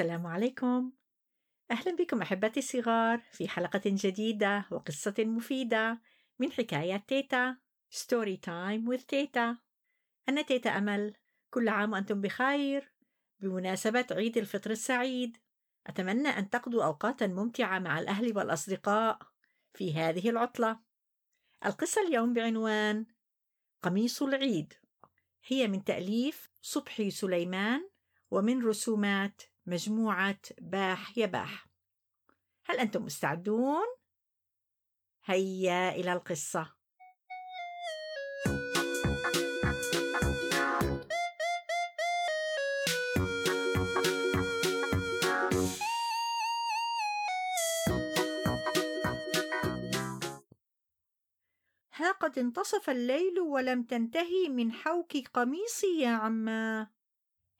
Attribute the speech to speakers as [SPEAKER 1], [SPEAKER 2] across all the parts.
[SPEAKER 1] السلام عليكم. أهلا بكم أحبتي الصغار في حلقة جديدة وقصة مفيدة من حكايات تيتا Story Time with تيتا. أنا تيتا أمل. كل عام وأنتم بخير. بمناسبة عيد الفطر السعيد أتمنى أن تقضوا أوقاتا ممتعة مع الأهل والأصدقاء في هذه العطلة. القصة اليوم بعنوان قميص العيد. هي من تأليف صبحي سليمان ومن رسومات مجموعة باح يباح هل أنتم مستعدون؟ هيا إلى القصة. ها قد انتصف الليل ولم تنتهي من حوك قميصي يا عما.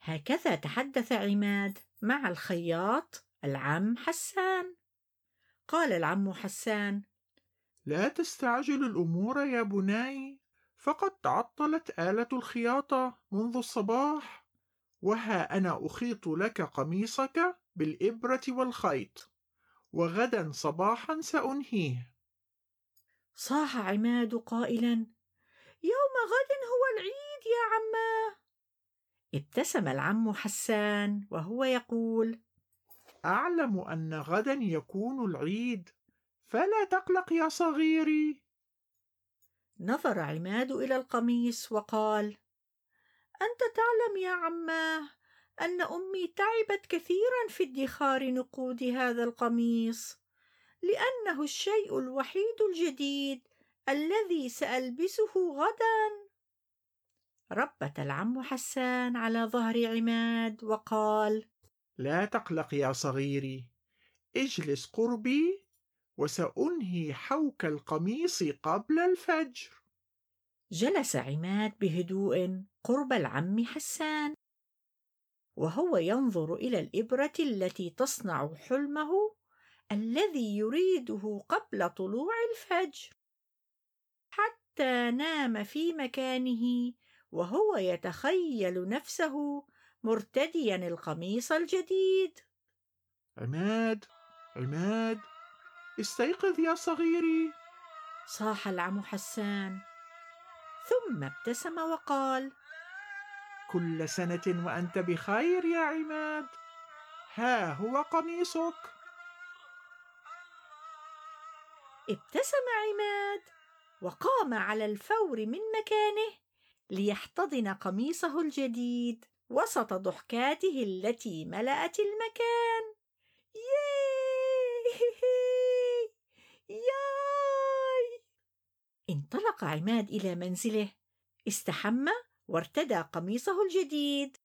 [SPEAKER 1] هكذا تحدث عماد. مع الخياط العم حسان. قال العم حسان
[SPEAKER 2] لا تستعجل الأمور يا بناي فقد تعطلت آلة الخياطة منذ الصباح وها أنا أخيط لك قميصك بالإبرة والخيط وغدا صباحا سأنهيه.
[SPEAKER 1] صاح عماد قائلا يوم غد هو العيد يا عماه ابتسم العم حسان وهو يقول
[SPEAKER 2] أعلم أن غدا يكون العيد فلا تقلق يا صغيري.
[SPEAKER 1] نظر عماد إلى القميص وقال أنت تعلم يا عماه أن أمي تعبت كثيرا في ادخار نقود هذا القميص لأنه الشيء الوحيد الجديد الذي سألبسه غدا. ربت العم حسان على ظهر عماد وقال
[SPEAKER 2] لا تقلق يا صغيري اجلس قربي وسأنهي حوك القميص قبل الفجر.
[SPEAKER 1] جلس عماد بهدوء قرب العم حسان وهو ينظر إلى الإبرة التي تصنع حلمه الذي يريده قبل طلوع الفجر. حتى نام في مكانه وهو يتخيل نفسه مرتديا القميص الجديد.
[SPEAKER 2] عماد عماد استيقظ يا صغيري.
[SPEAKER 1] صاح العم حسان. ثم ابتسم وقال
[SPEAKER 2] كل سنة وأنت بخير يا عماد. ها هو قميصك.
[SPEAKER 1] ابتسم عماد وقام على الفور من مكانه. ليحتضن قميصه الجديد وسط ضحكاته التي ملأت المكان. ياي! ياي! انطلق عماد إلى منزله. استحمى وارتدى قميصه الجديد.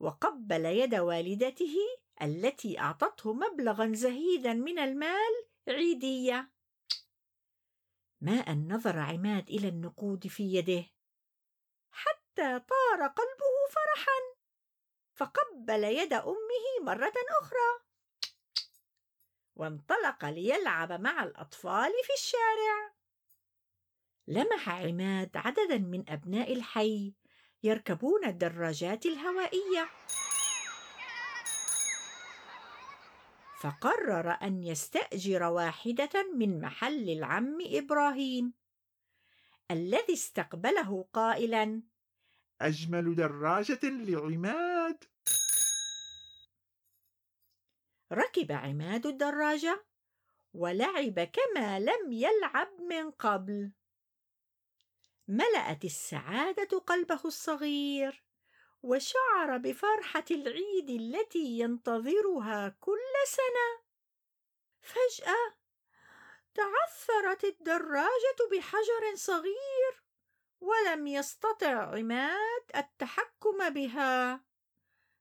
[SPEAKER 1] وقبل يد والدته التي أعطته مبلغا زهيدا من المال عيدية. ما أن نظر عماد إلى النقود في يده؟ حتى طار قلبه فرحا فقبل يد أمه مرة أخرى. وانطلق ليلعب مع الأطفال في الشارع. لمح عماد عددا من أبناء الحي يركبون الدراجات الهوائية. فقرر أن يستأجر واحدة من محل العم إبراهيم. الذي استقبله قائلا
[SPEAKER 2] أجمل دراجة لعماد.
[SPEAKER 1] ركب عماد الدراجة ولعب كما لم يلعب من قبل. ملأت السعادة قلبه الصغير وشعر بفرحة العيد التي ينتظرها كل سنة. فجأة تعثرت الدراجة بحجر صغير ولم يستطع عماد التحكم بها.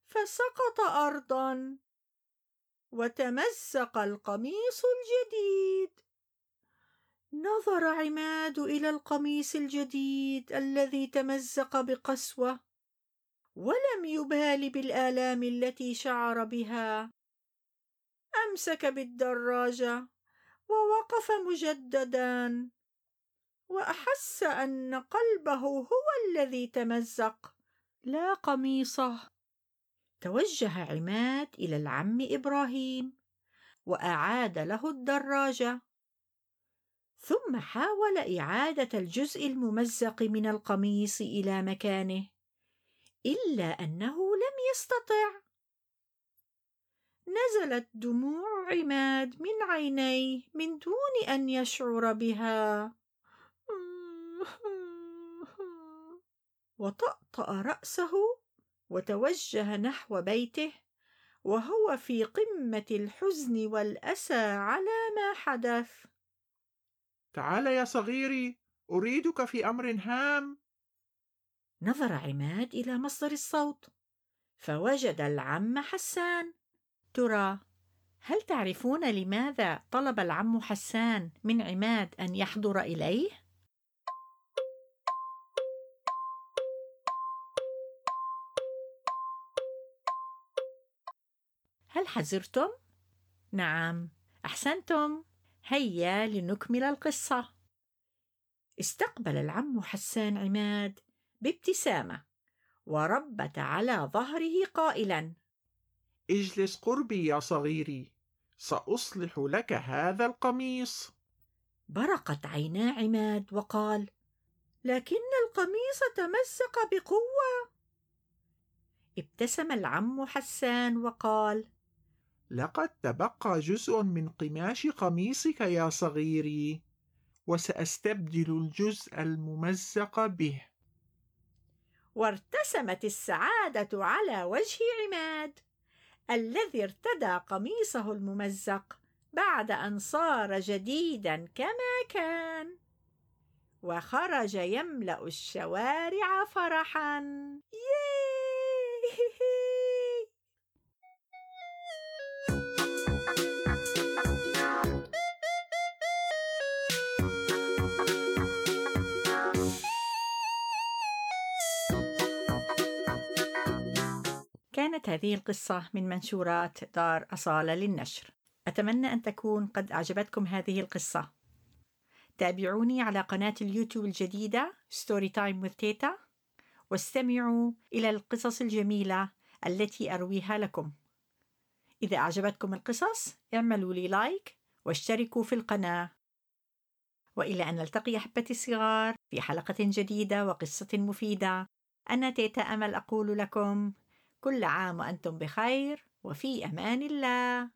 [SPEAKER 1] فسقط أرضا. وتمزق القميص الجديد. نظر عماد إلى القميص الجديد الذي تمزق بقسوة ولم يبال بالآلام التي شعر بها. أمسك بالدراجة. ووقف مجددا. وأحس أن قلبه هو الذي تمزق لا قميصه. توجه عماد إلى العم إبراهيم وأعاد له الدراجة. ثم حاول إعادة الجزء الممزق من القميص إلى مكانه إلا أنه لم يستطع. نزلت دموع عماد من عينيه من دون أن يشعر بها. وطأطأ رأسه وتوجه نحو بيته وهو في قمة الحزن والأسى على ما حدث.
[SPEAKER 2] تعال يا صغيري أريدك في أمر هام.
[SPEAKER 1] نظر عماد إلى مصدر الصوت فوجد العم حسان ترى هل تعرفون لماذا طلب العم حسان من عماد أن يحضر إليه؟ هل حزرتم؟ نعم، أحسنتم. هيا لنكمل القصة. استقبل العم حسان عماد بابتسامة، وربت على ظهره قائلا:
[SPEAKER 2] اجلس قربي يا صغيري، سأصلح لك هذا القميص.
[SPEAKER 1] برقت عينا عماد وقال: لكن القميص تمزق بقوة. ابتسم العم حسان وقال:
[SPEAKER 2] لقد تبقى جزء من قماش قميصك يا صغيري وسأستبدل الجزء الممزق به
[SPEAKER 1] وارتسمت السعادة على وجه عماد الذي ارتدى قميصه الممزق بعد أن صار جديدا كما كان. وخرج يملأ الشوارع فرحا. ييه هذه القصة من منشورات دار أصالة للنشر. أتمنى أن تكون قد أعجبتكم هذه القصة. تابعوني على قناة اليوتيوب الجديدة Story Time with تيتا واستمعوا إلى القصص الجميلة التي أرويها لكم. إذا أعجبتكم القصص اعملوا لي like واشتركوا في القناة. وإلى أن نلتقي أحبتي الصغار في حلقة جديدة وقصة مفيدة. أنا تيتا أمل أقول لكم كل عام وأنتم بخير وفي أمان الله.